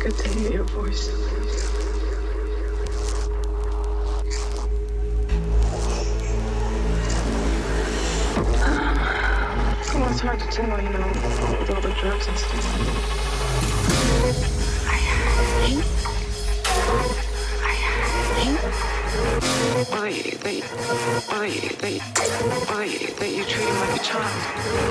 good to hear your voice. Well, it's hard to tell, you know, with all the drugs and stuff. I hate. I hate. Well, That they, well, you treat him like a child.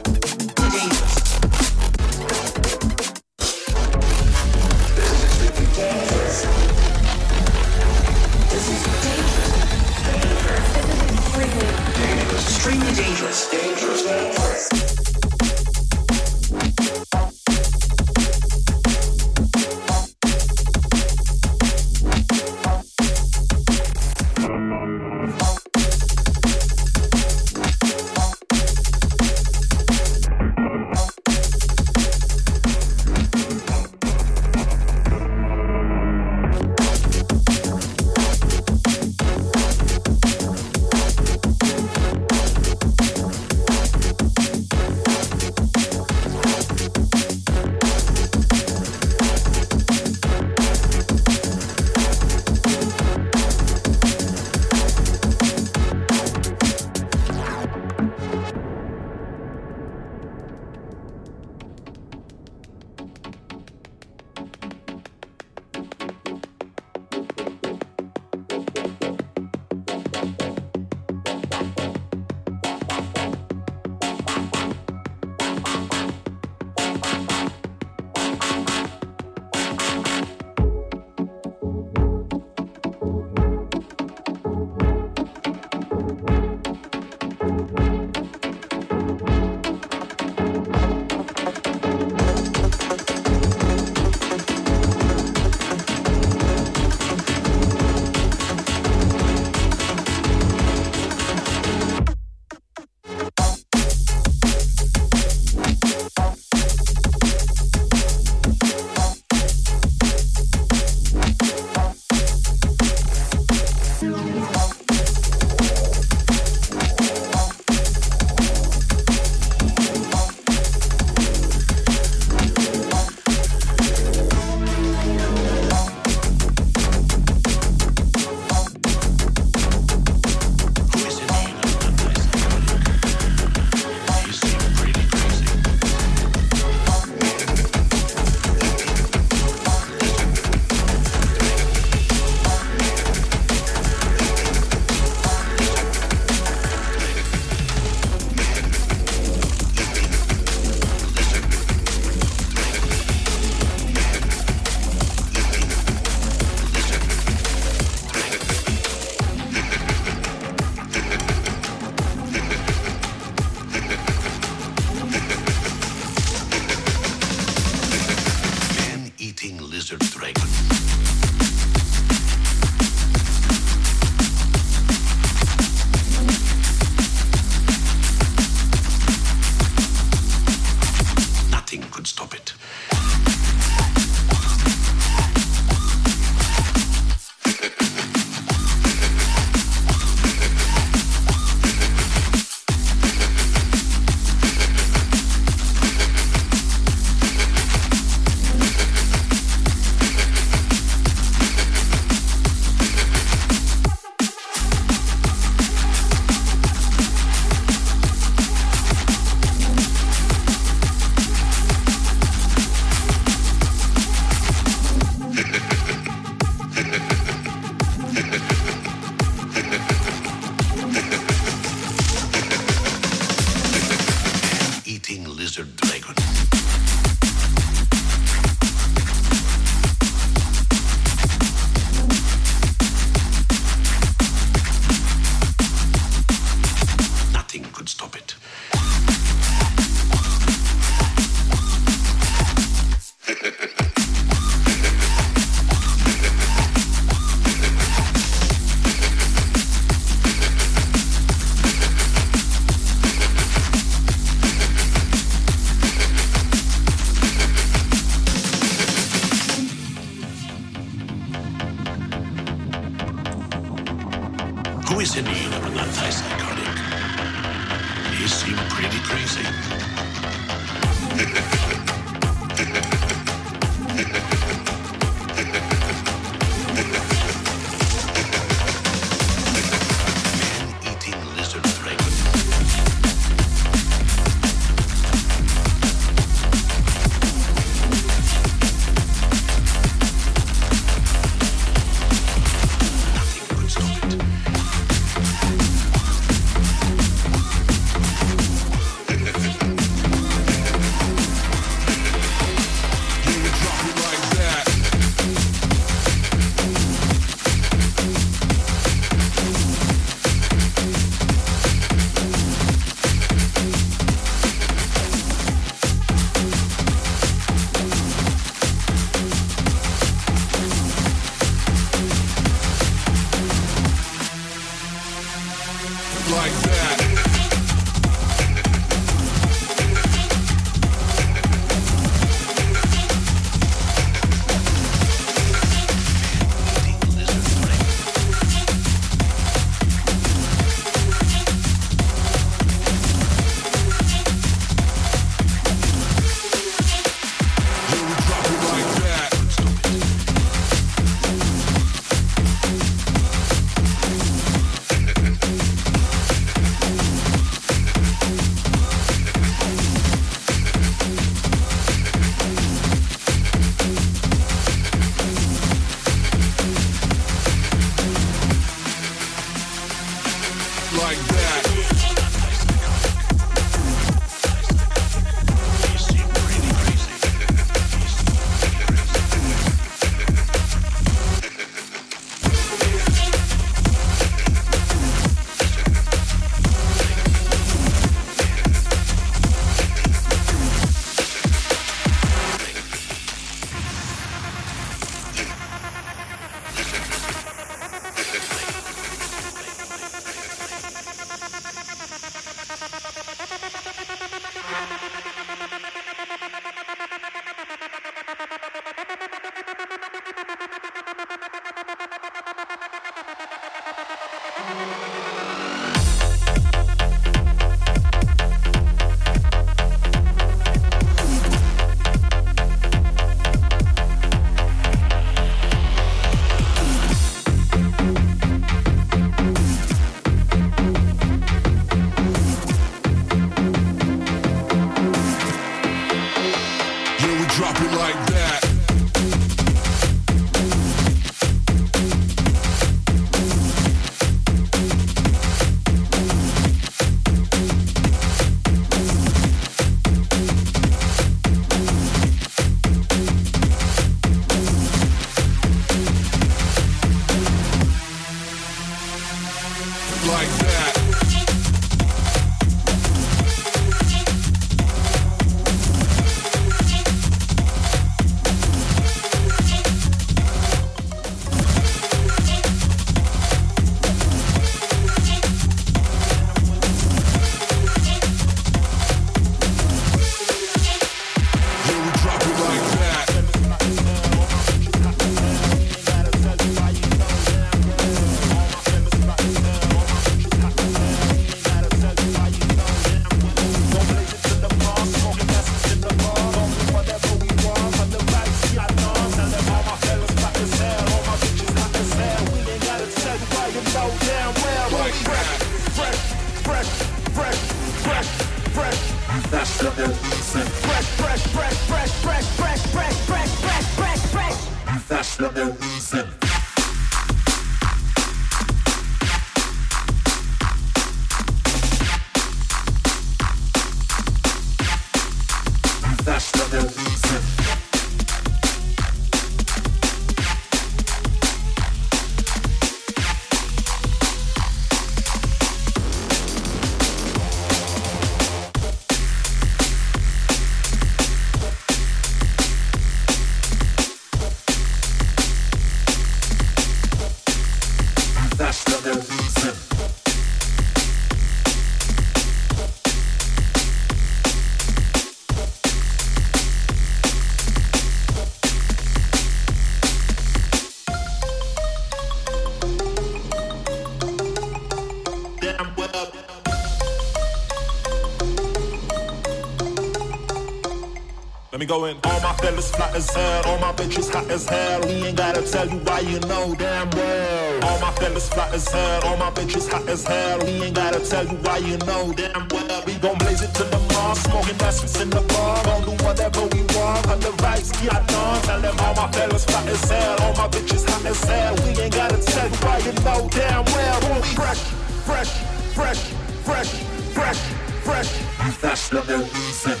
Going. All my fellas flat as hell, all my bitches hot as hell. We ain't gotta tell you why you know damn well. All my fellas flat as hell, all my bitches hot as hell. We ain't gotta tell you why you know damn well. We gon' blaze it to the mall, smoking that's in the bar. Gon' do whatever we want, on the right, ski I done. Tell them all my fellas flat as hell, all my bitches hot as hell. We ain't gotta tell you why you know damn well. We fresh, fresh, fresh, fresh, fresh, fresh. That's the reason.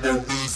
do.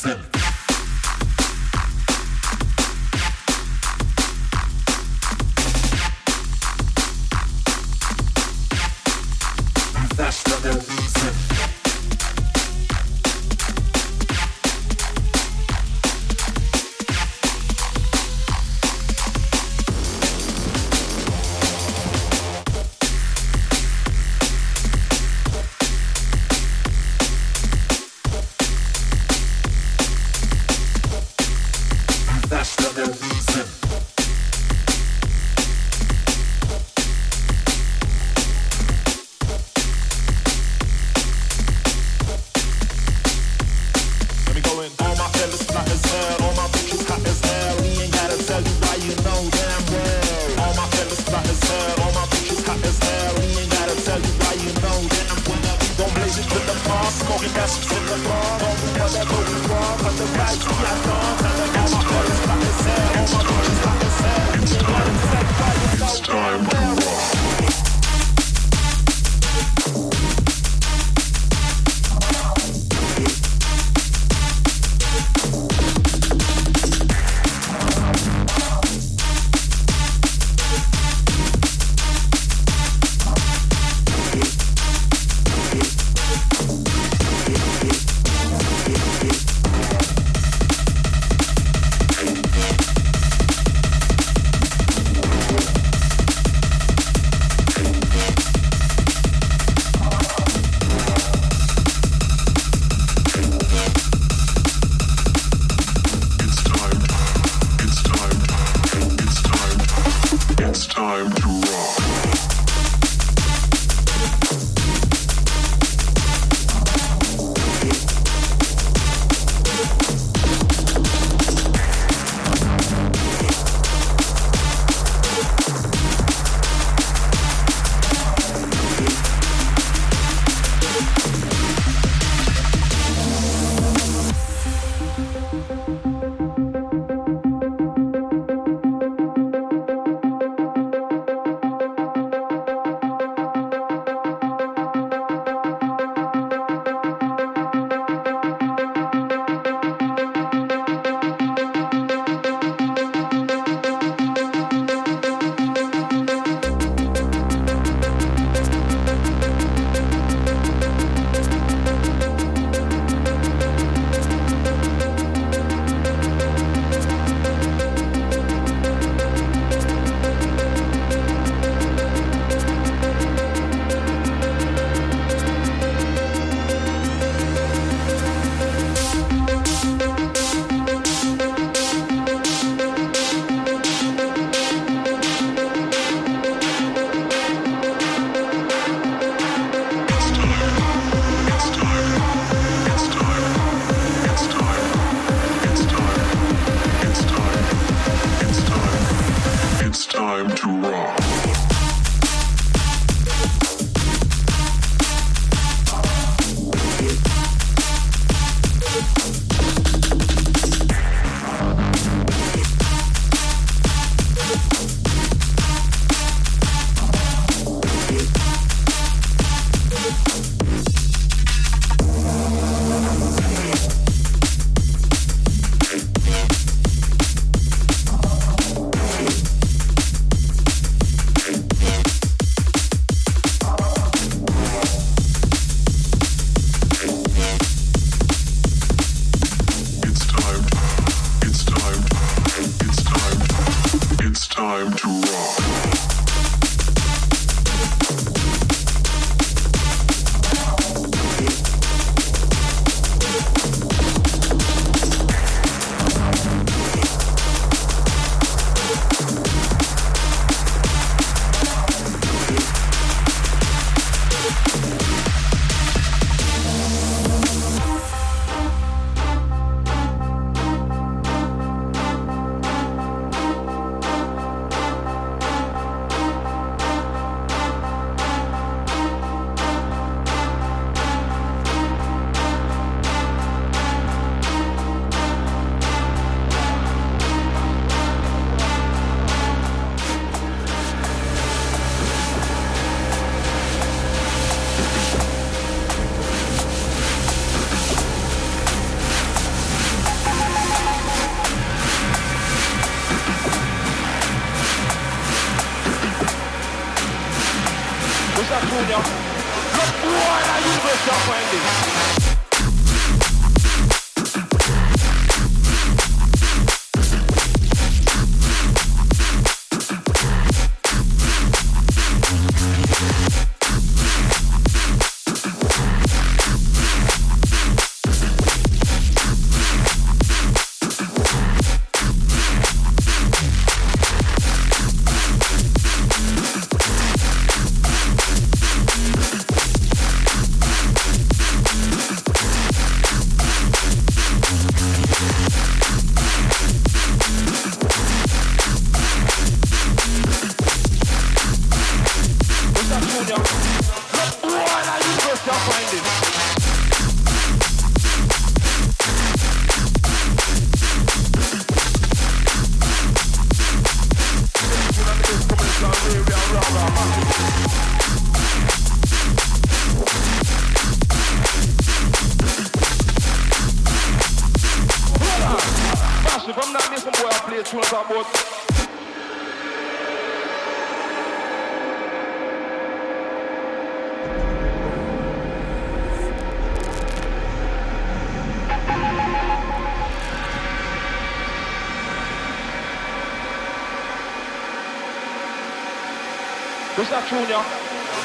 Junior.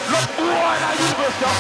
Look, boy, that University of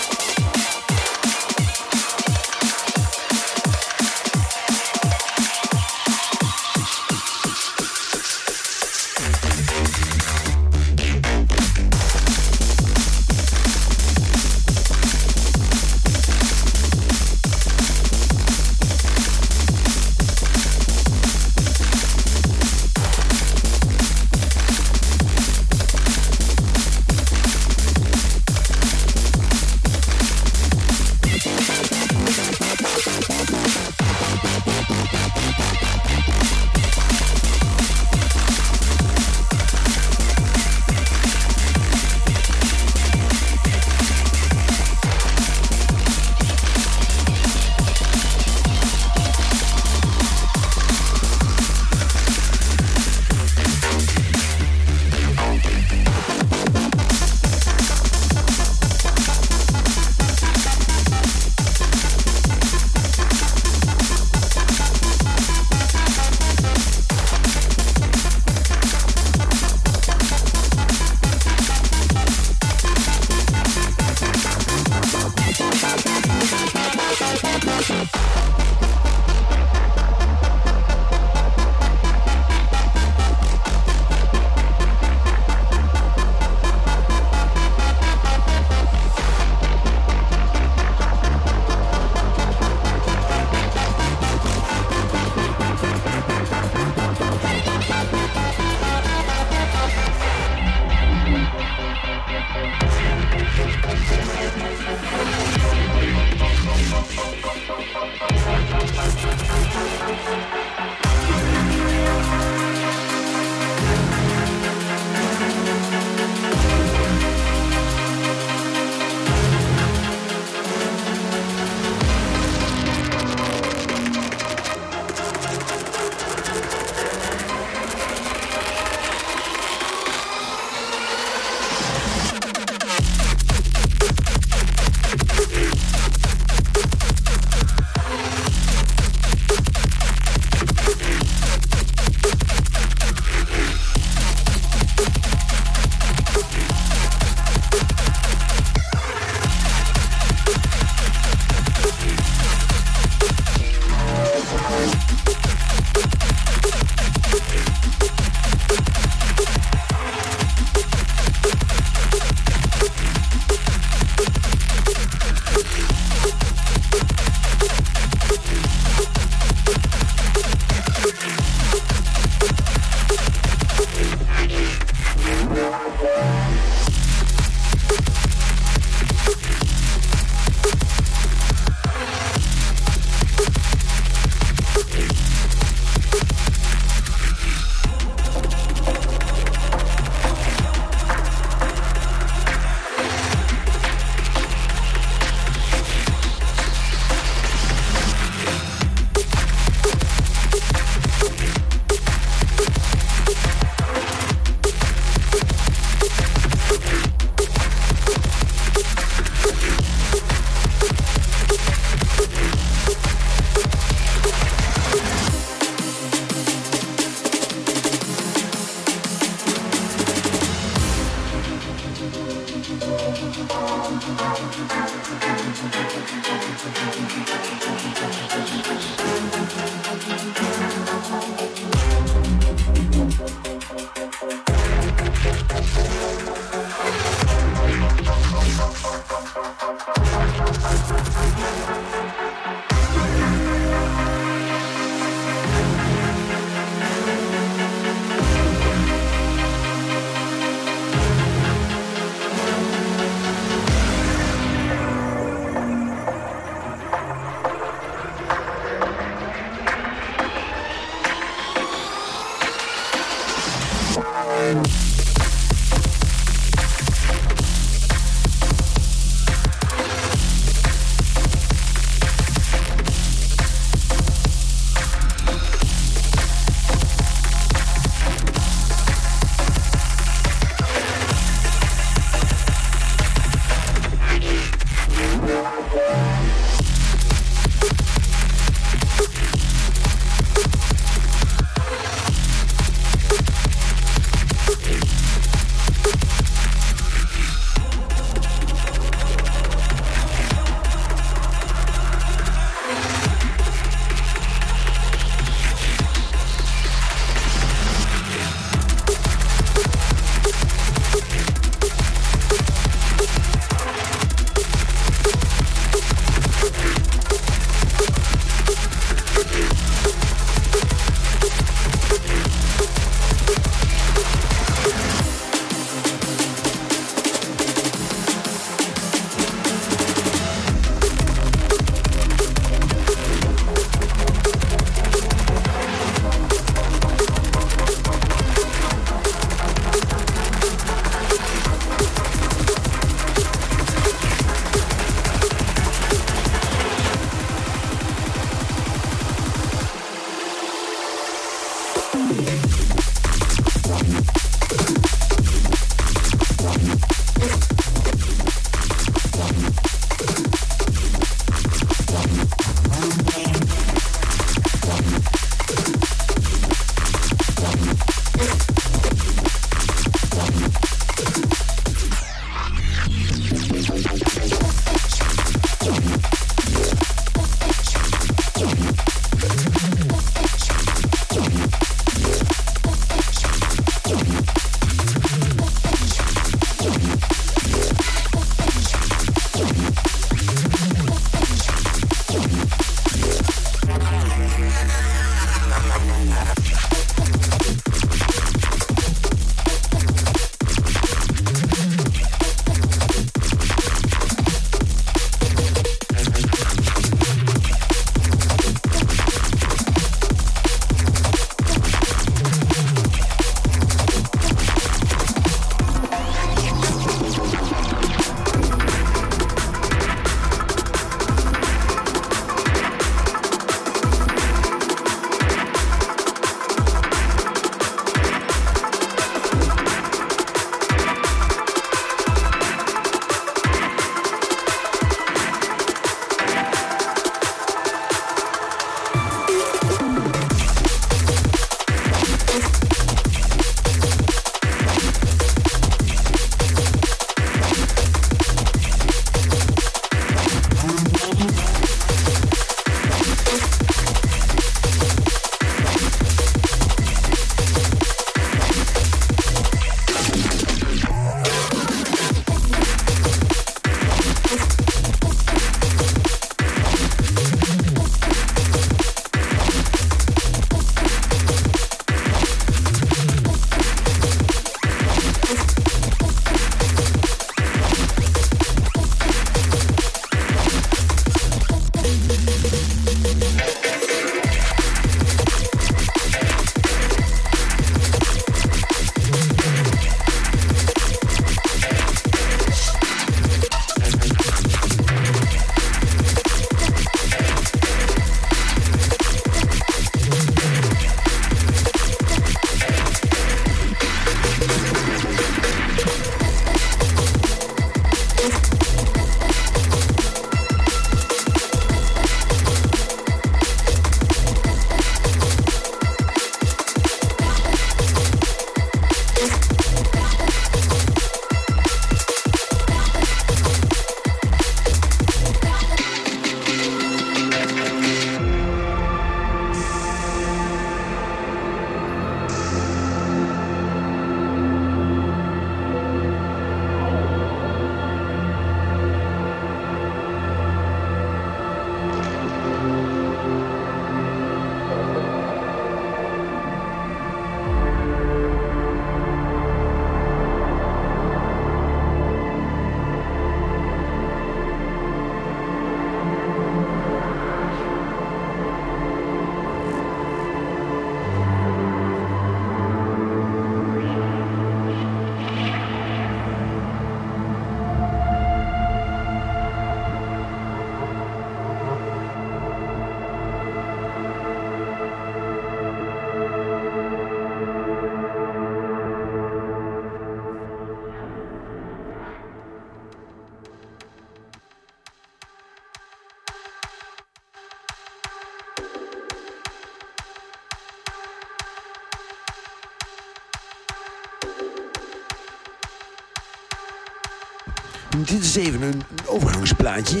Dit is even een, overgangsplaatje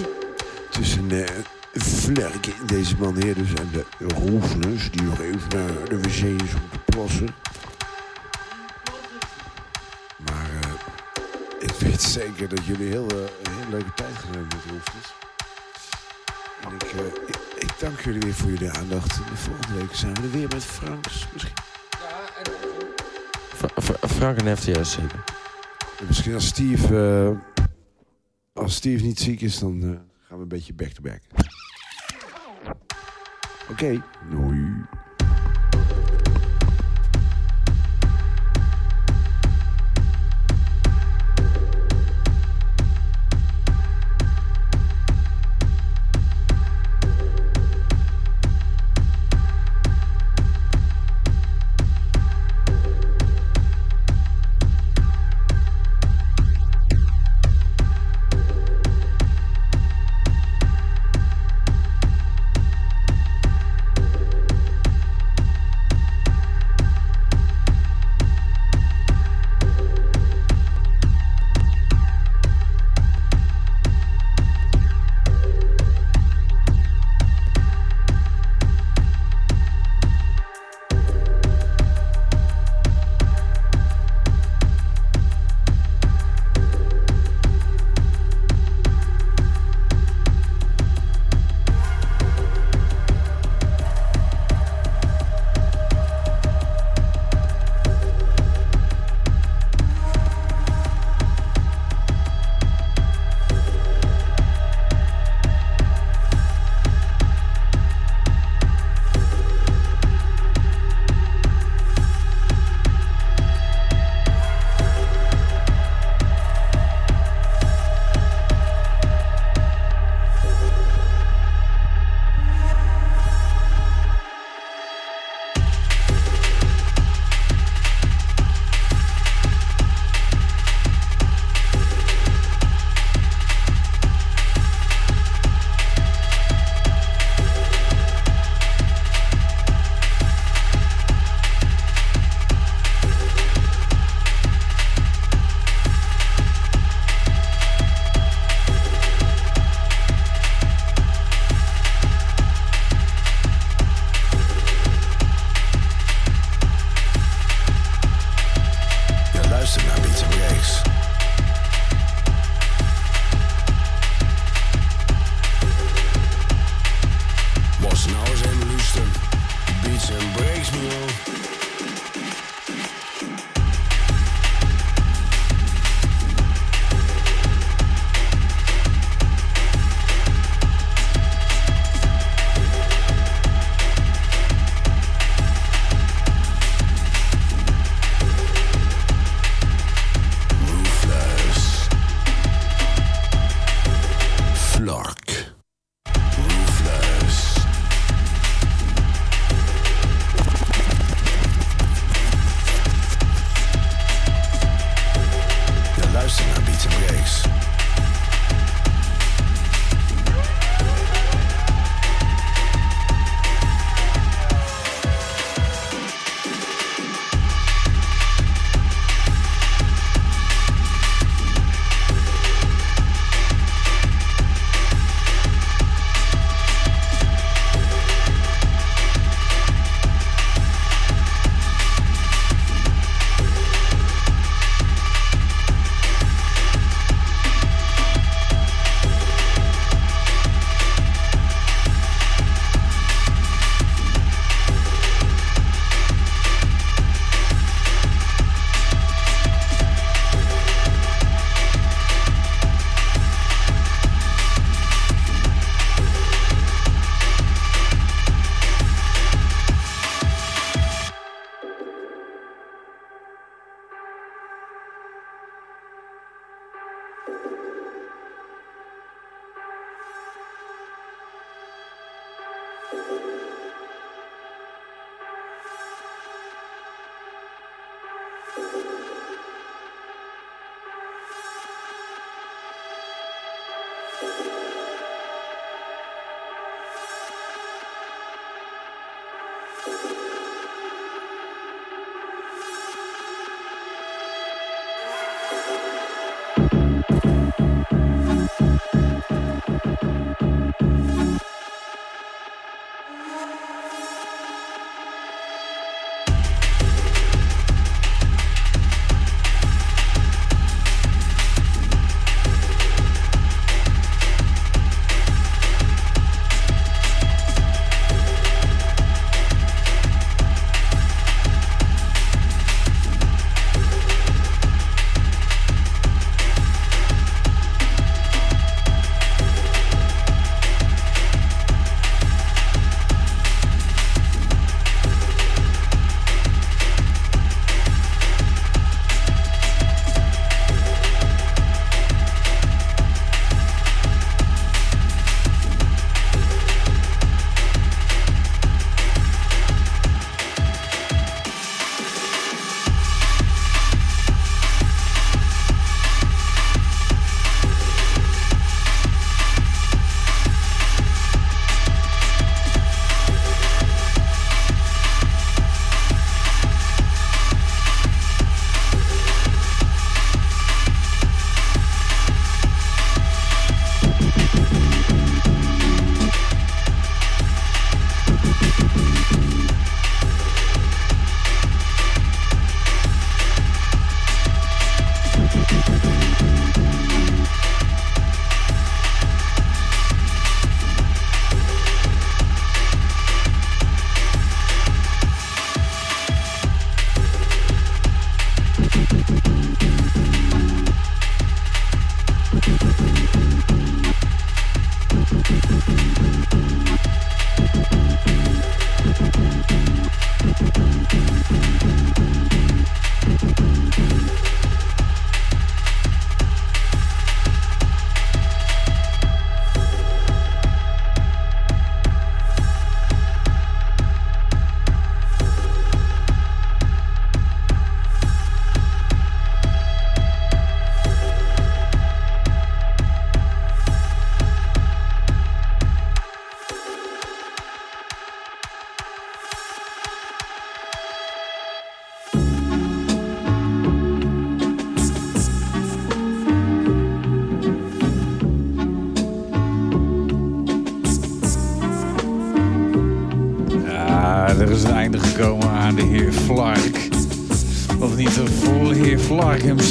tussen uh, Vlerk en deze man hier dus en de Roefnes... die nog even naar de wc is om te plassen. Maar uh, ik weet zeker dat jullie heel, uh, heel leuke tijd gaan hebben met Roefnes. En ik, ik, ik, dank jullie weer voor jullie aandacht. De volgende week zijn we er weer met Franks misschien. Ja, en... Frank en FTS zeker. misschien als Steve als Steve niet ziek is, dan uh, gaan we een beetje back-to-back. Oké, okay. doei.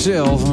mezelf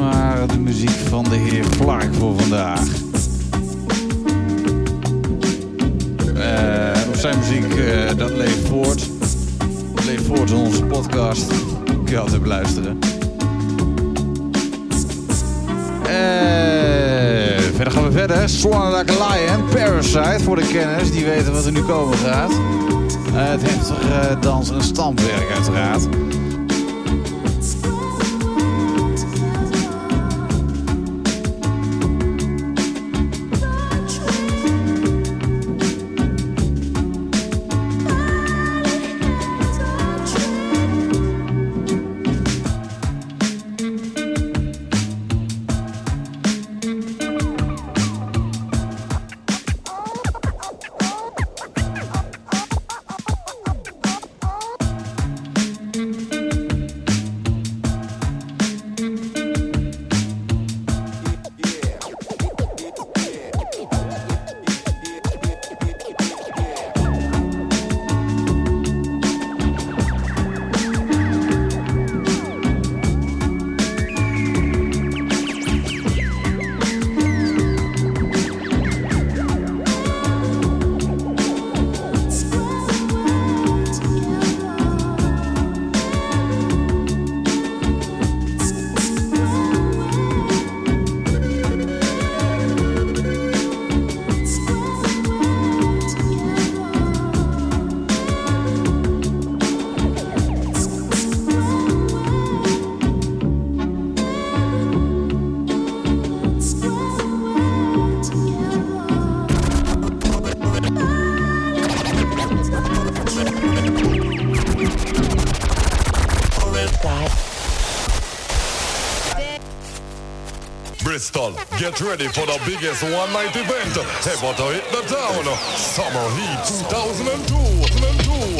ready for the biggest one night event ever to hit the town. Summer Heat 2002. 2002.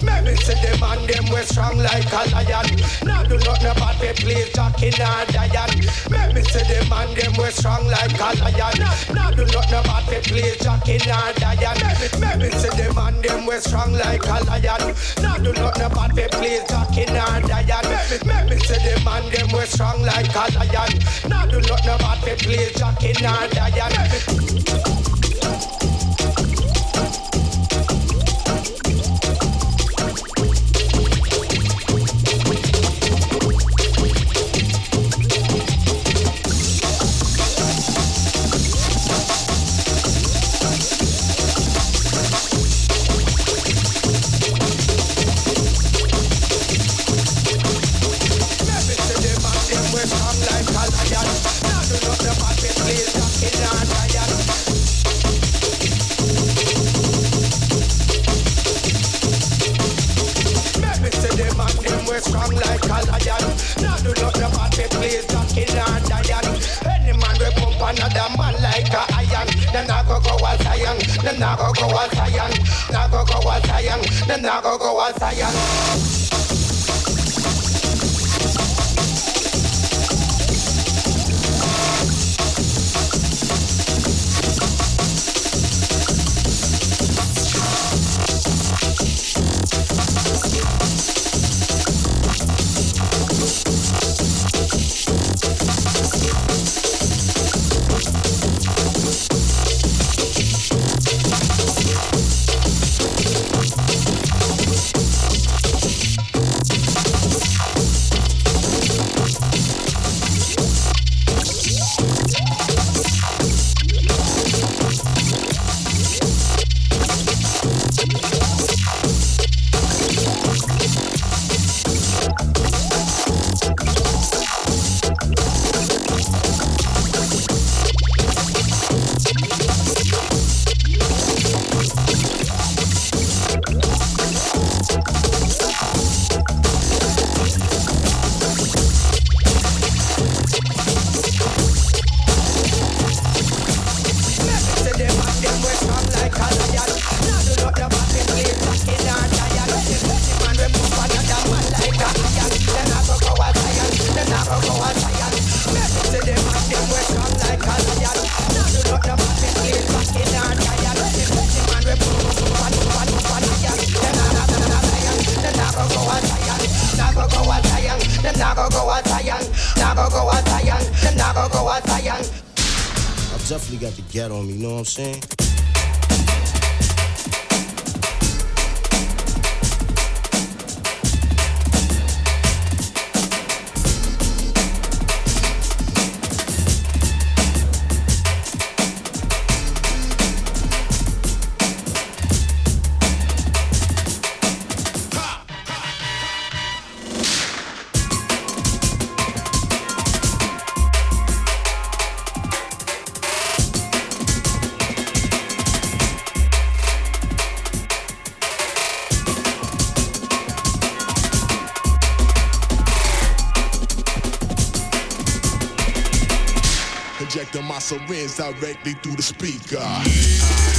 2002. Maybe say them and them we strong like a lion. Now do not know about the place Jackie and Diane. Maybe say them and them we strong like a lion. Now do not know about the place Jackie and Diane. Maybe say them and them we strong like a lion. Now do not know about the Jackie and Diane. Make me say the man them we strong like a lion. Now do not know about the play Jackie nor Diane. What I'm saying? Syringe directly through the speaker.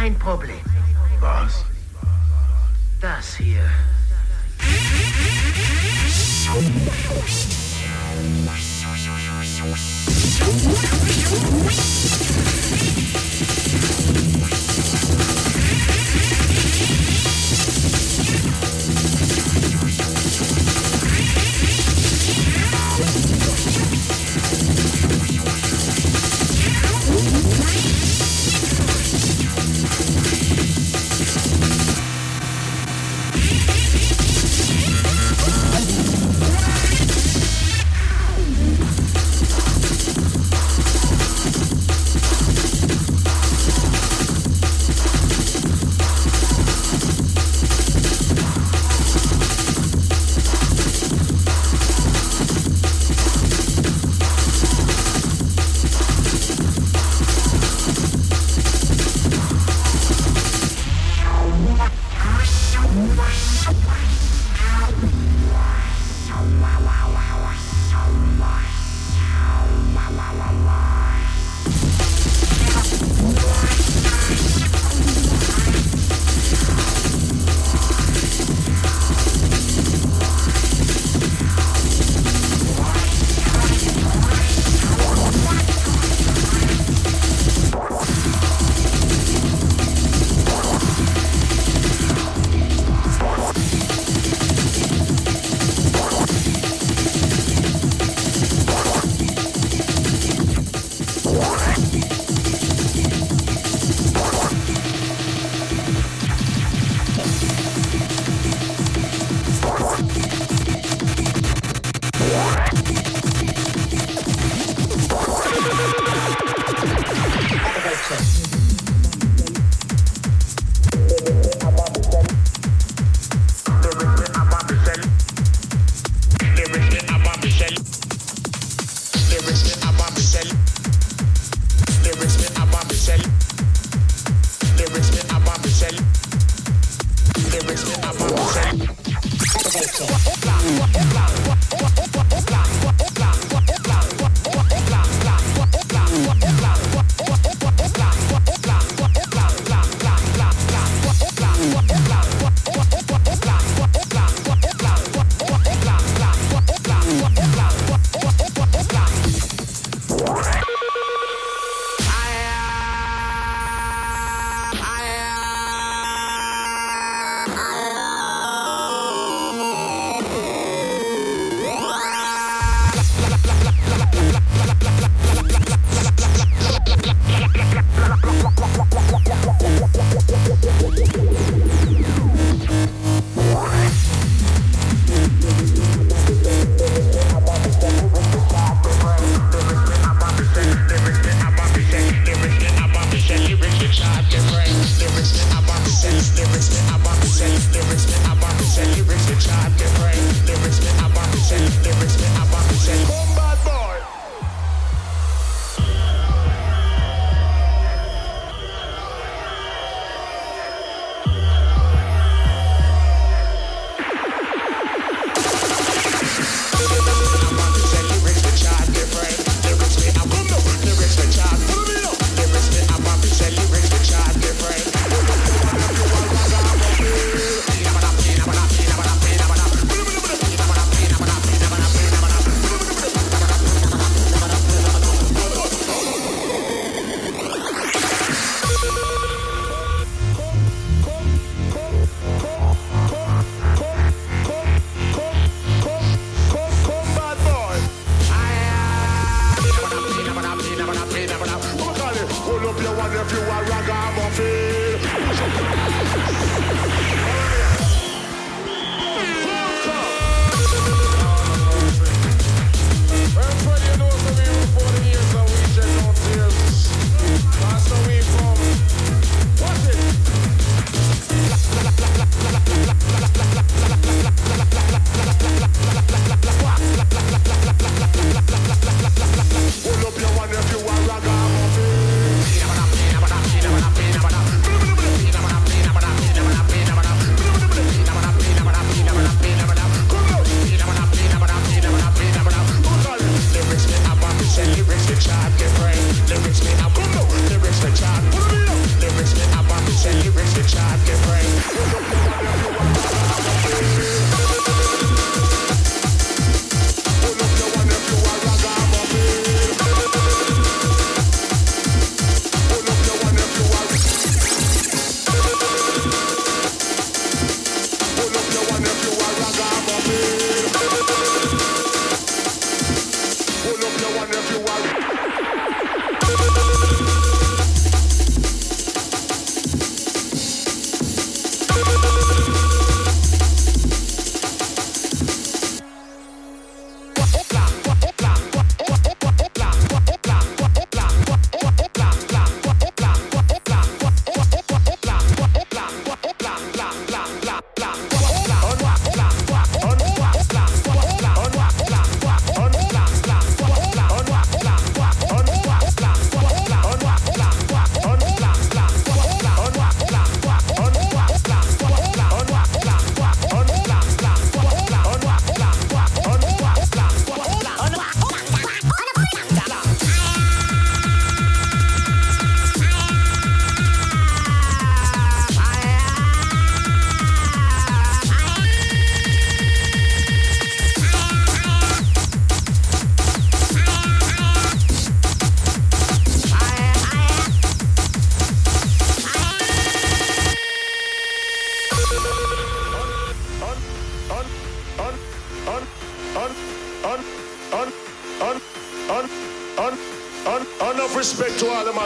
kein Problem.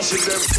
Watching them.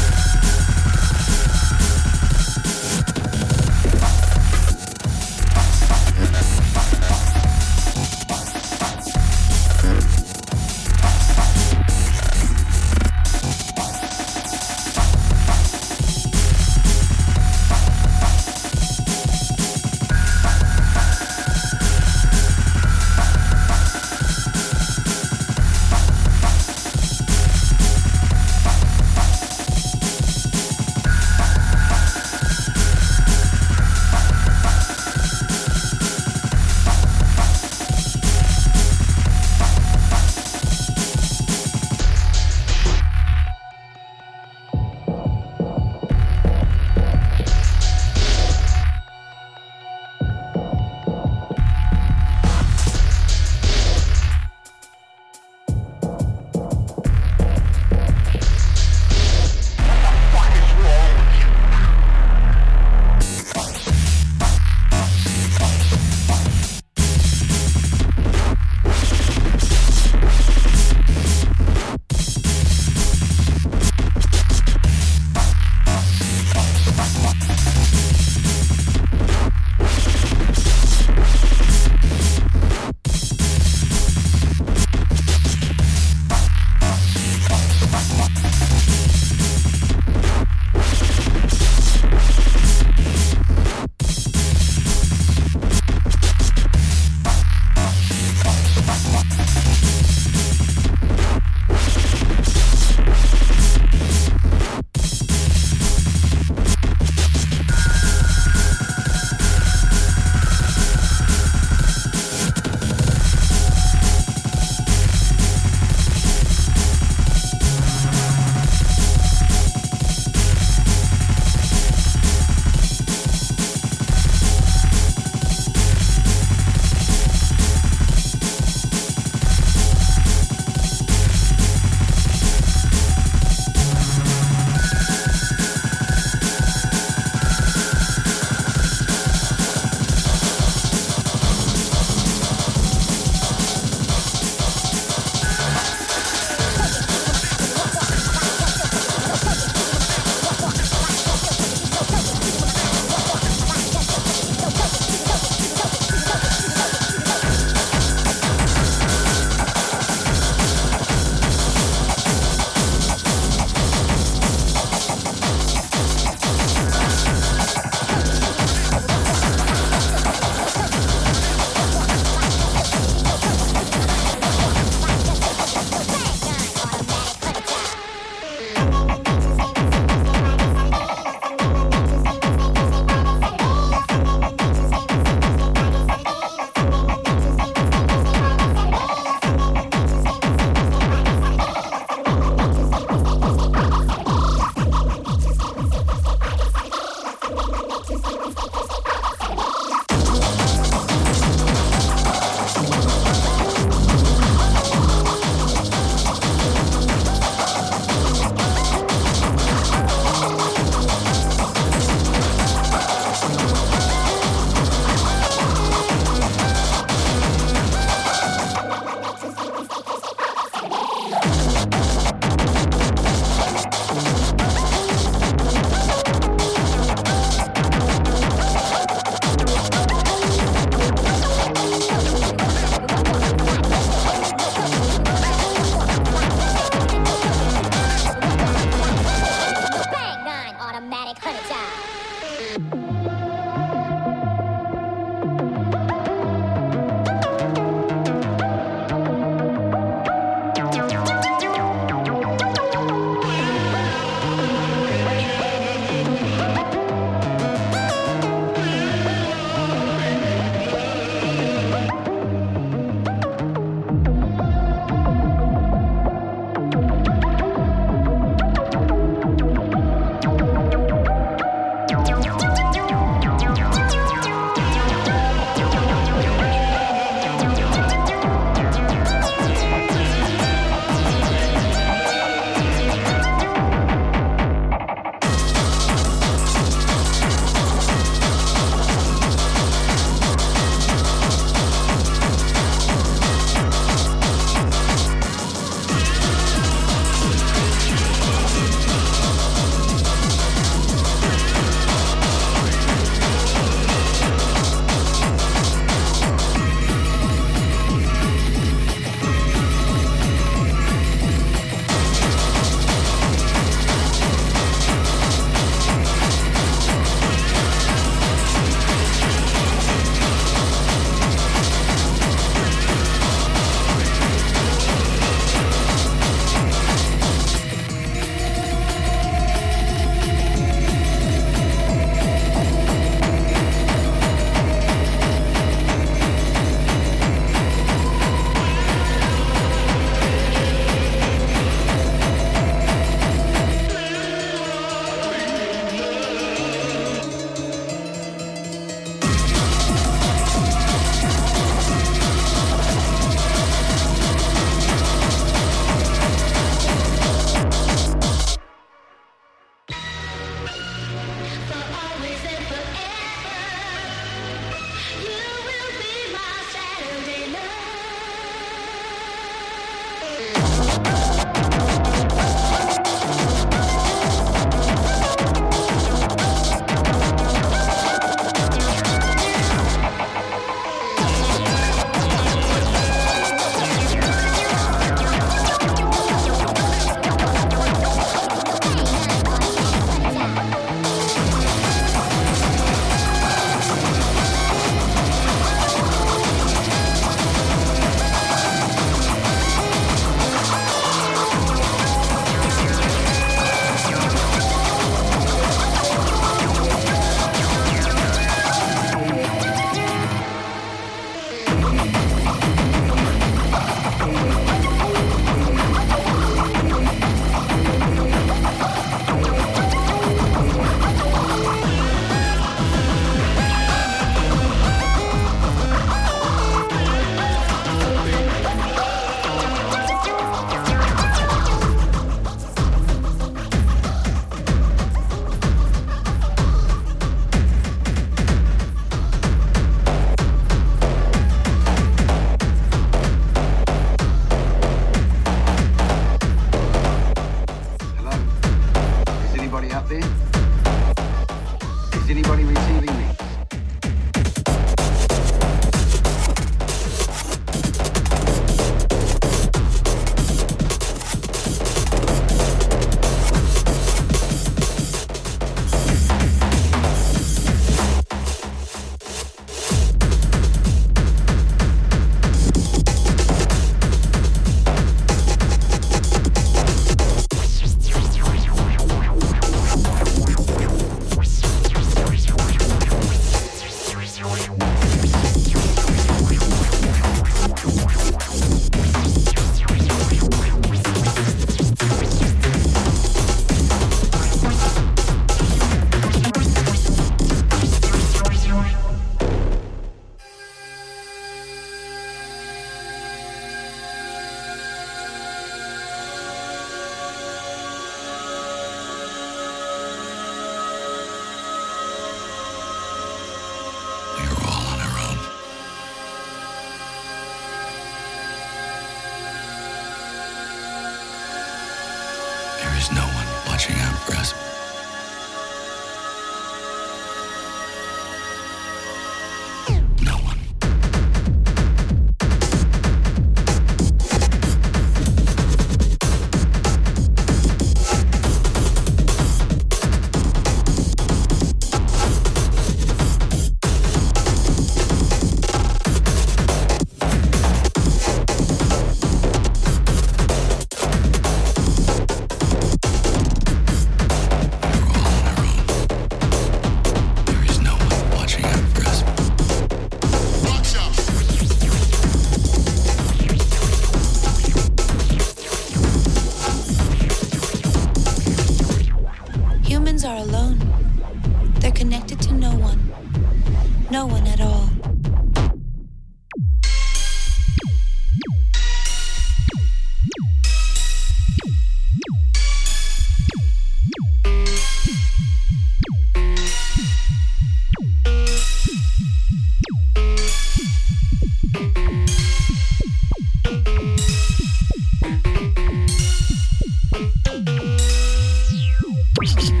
Peace.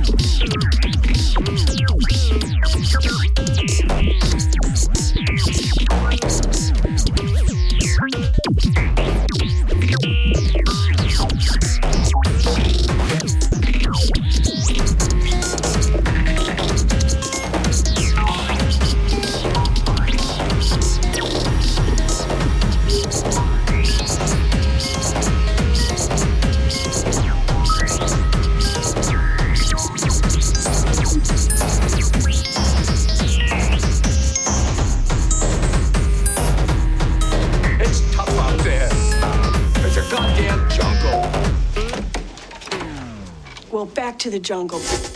To the jungle.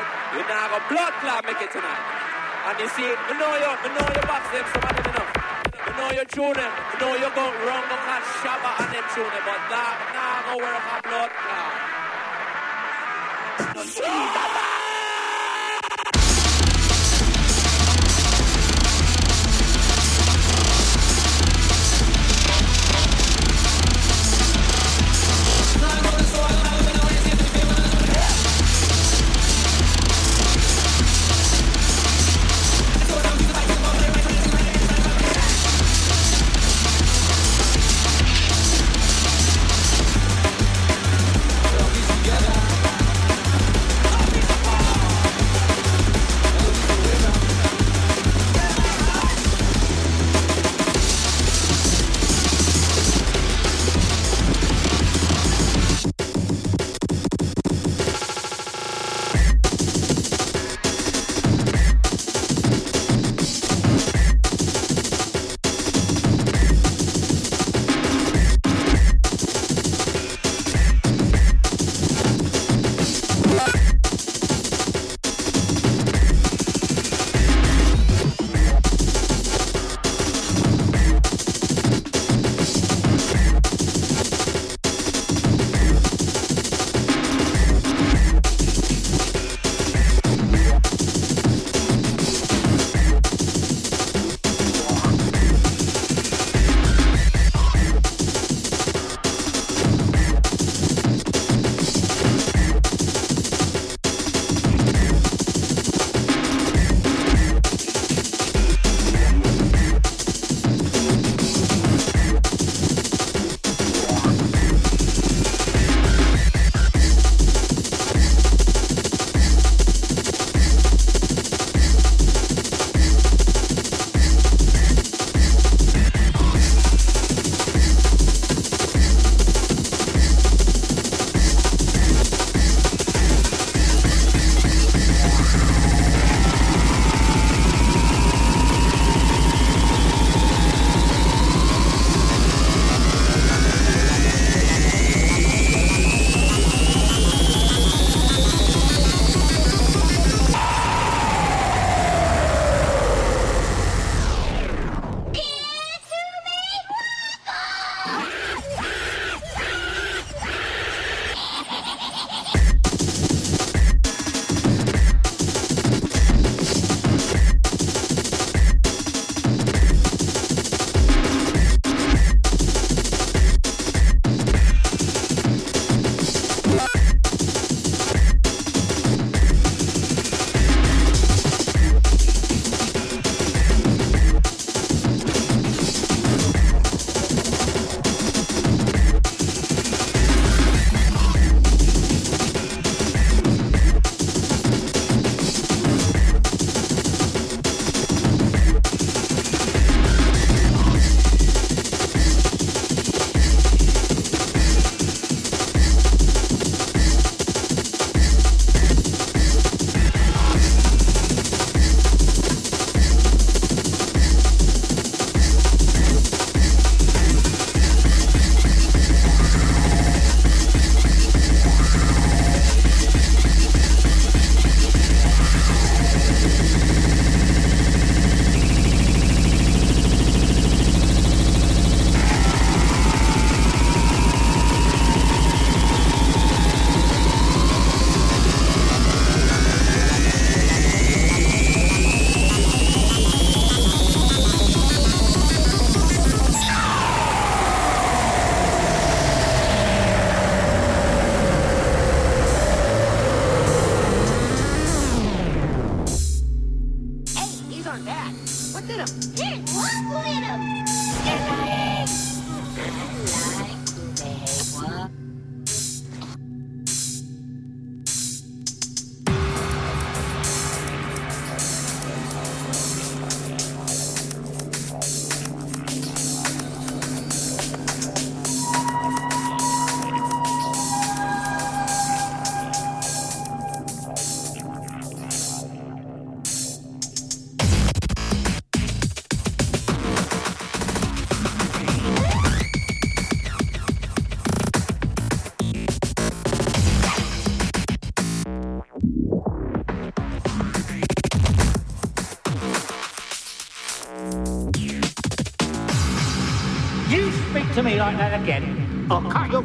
Tonight. You now have a blood clot make it tonight. And you see, I know you, I know you box them, some somebody enough. I know you tune them. I know you go wrong, go catch Shabba and them tune them, but that now go work a blood clot.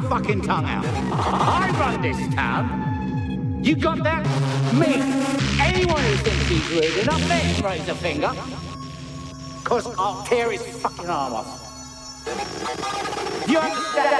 Fucking tongue out. I run this town. You got that? Me. Anyone who thinks he's rude enough, let him raise a finger. Cause I'll tear his fucking arm off. You understand?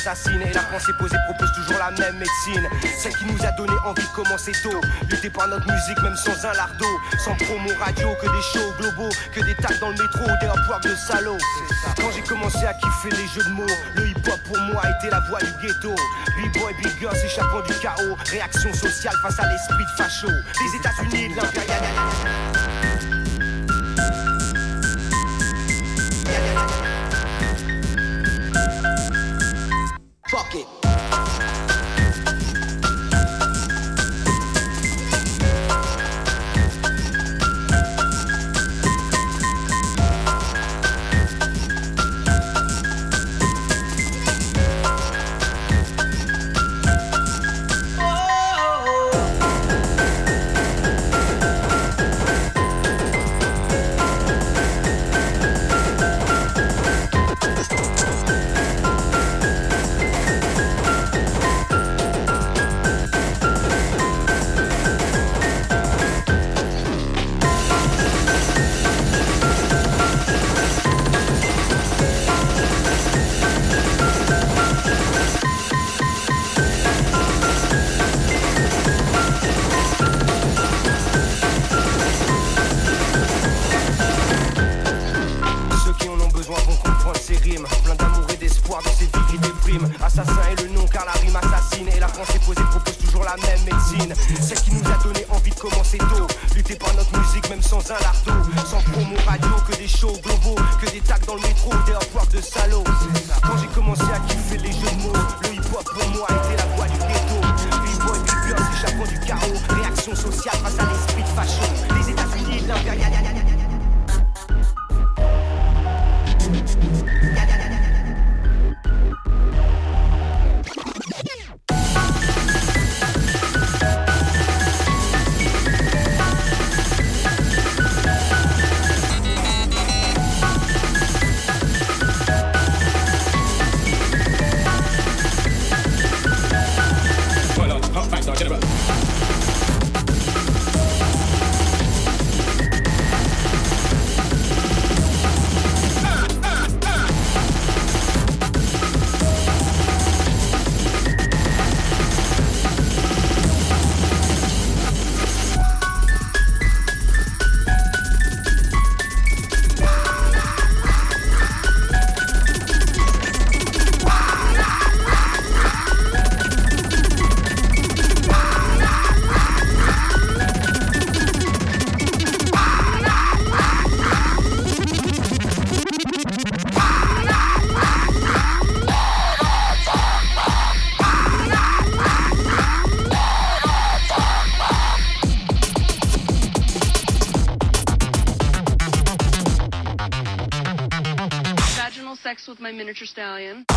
Et la pensée posée propose toujours la même médecine. Celle qui nous a donné envie de commencer tôt. Lutter par notre musique même sans un lardo. Sans promo radio, que des shows globaux. Que des tags dans le métro, des hop de salauds. Quand j'ai commencé à kiffer les jeux de mots, le hip hop pour moi était la voix du ghetto. B-boy, big girl s'échappant du chaos. Réaction sociale face à l'esprit de facho. Des États-Unis de l'impérialisme. Miniature stallion.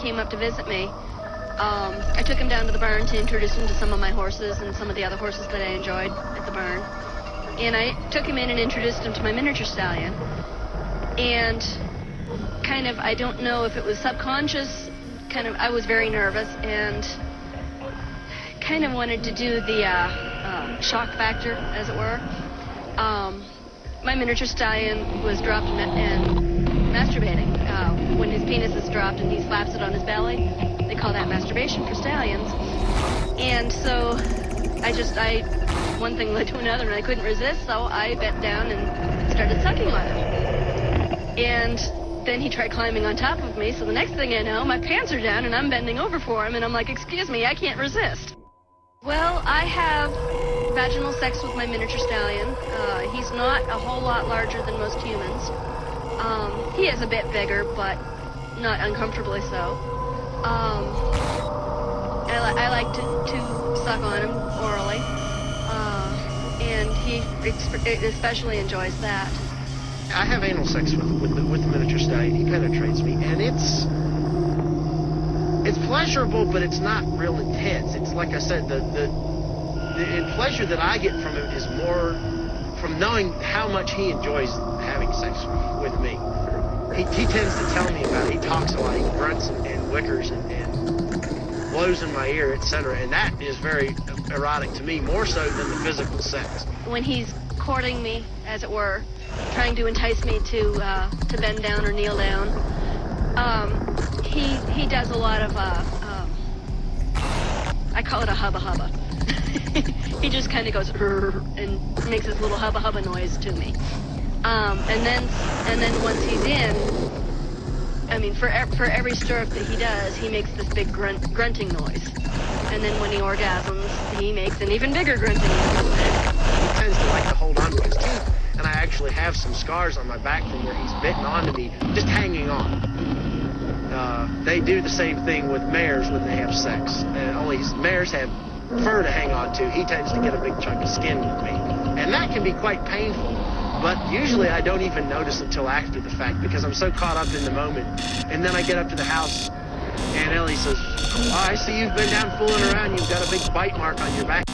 Came up to visit me, um, I took him down to the barn to introduce him to some of my horses and some of the other horses that I enjoyed at the barn. And I took him in and introduced him to my miniature stallion. And kind of, I don't know if it was subconscious, kind of, I was very nervous and kind of wanted to do the uh, um, shock factor, as it were. Um, my miniature stallion was dropped and. Uh, when his penis is dropped and he slaps it on his belly, they call that masturbation for stallions. And so I just, I, one thing led to another and I couldn't resist, so I bent down and started sucking on him. And then he tried climbing on top of me, so the next thing I know, my pants are down and I'm bending over for him and I'm like, excuse me, I can't resist. Well, I have vaginal sex with my miniature stallion. Uh, he's not a whole lot larger than most humans. Um, he is a bit bigger, but not uncomfortably so. Um, I, li- I like to, to suck on him orally, uh, and he ex- especially enjoys that. I have anal sex with with the, with the miniature stallion. He penetrates me, and it's it's pleasurable, but it's not real intense. It's like I said, the the the pleasure that I get from him is more from knowing how much he enjoys sex with me. He, he tends to tell me about it. He talks a lot. He grunts and, and whickers and, and blows in my ear, etc. And that is very erotic to me, more so than the physical sex. When he's courting me, as it were, trying to entice me to uh, to bend down or kneel down, um, he he does a lot of uh, um, I call it a hubba hubba. he just kind of goes and makes this little hubba hubba noise to me. Um, and then and then once he's in, I mean, for ev- for every stroke that he does, he makes this big grunt, grunting noise. And then when he orgasms, he makes an even bigger grunting noise. He tends to like to hold on to his teeth, and I actually have some scars on my back from where he's bitten onto me, just hanging on. Uh, they do the same thing with mares when they have sex. Uh, only mares have fur to hang on to. He tends to get a big chunk of skin with me, and that can be quite painful. But usually I don't even notice until after the fact because I'm so caught up in the moment. And then I get up to the house, and Ellie says, "Oh, I see you've been down fooling around. You've got a big bite mark on your back."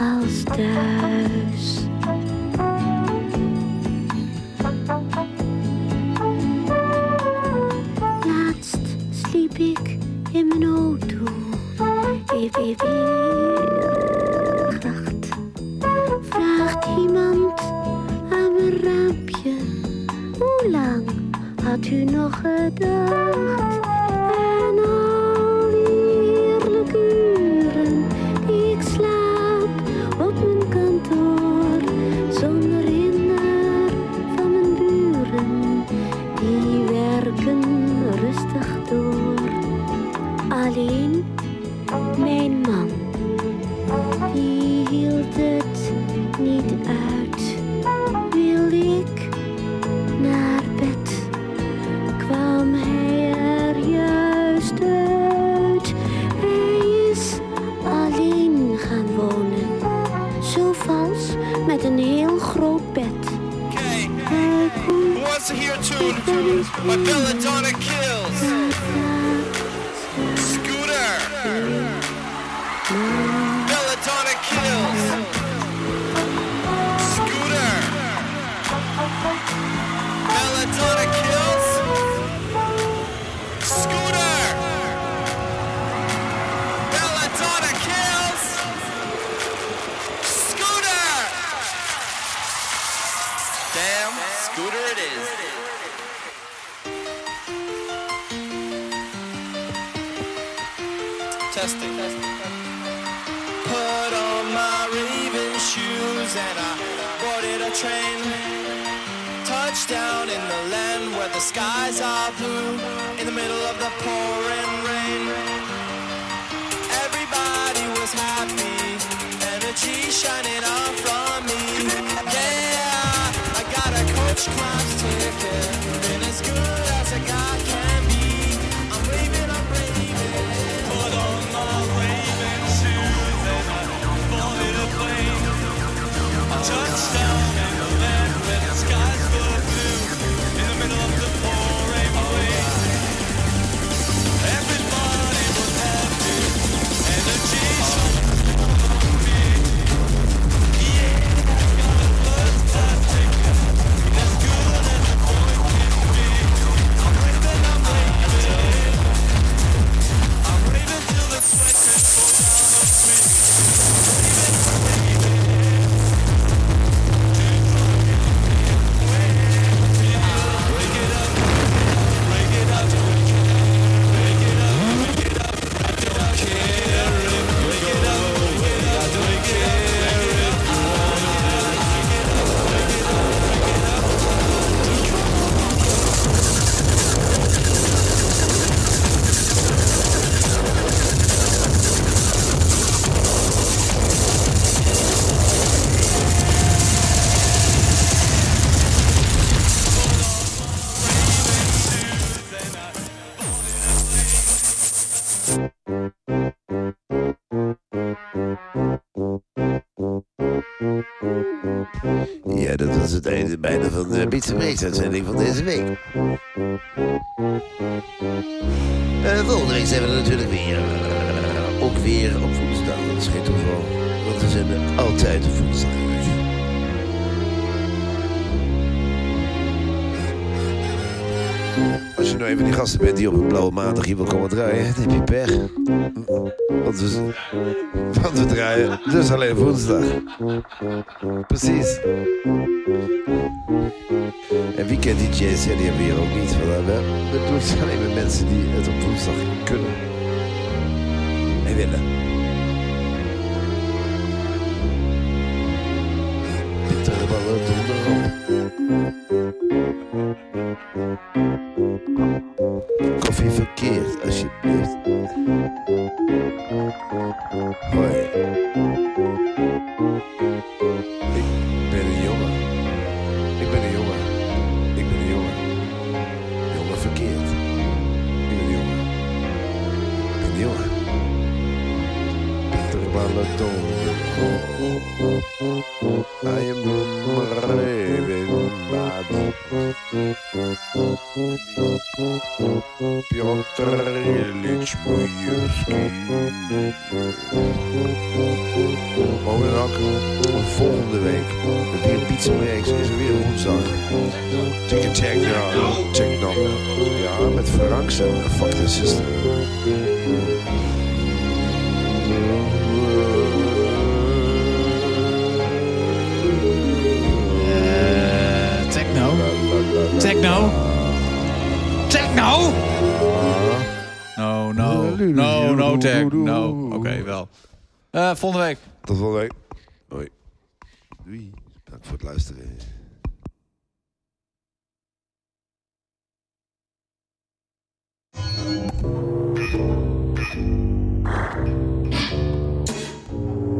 als thuis. Laatst sliep ik in mijn auto. Even dacht, vraagt iemand aan mijn raampje. Hoe lang had u nog gedacht? Piet van deze week. Uh, volgende week zijn we natuurlijk weer. Eh, ook weer op woensdag. Dat is geen toeval. Want we zijn altijd op woensdag. Als je nou even die gasten bent die op een blauwe maandag hier wil komen draaien, dan heb je pech. Want we, want we draaien dus alleen woensdag. Precies weekend-dj's we hier ook niet. Want we, we doen het alleen met mensen die het op woensdag kunnen en willen.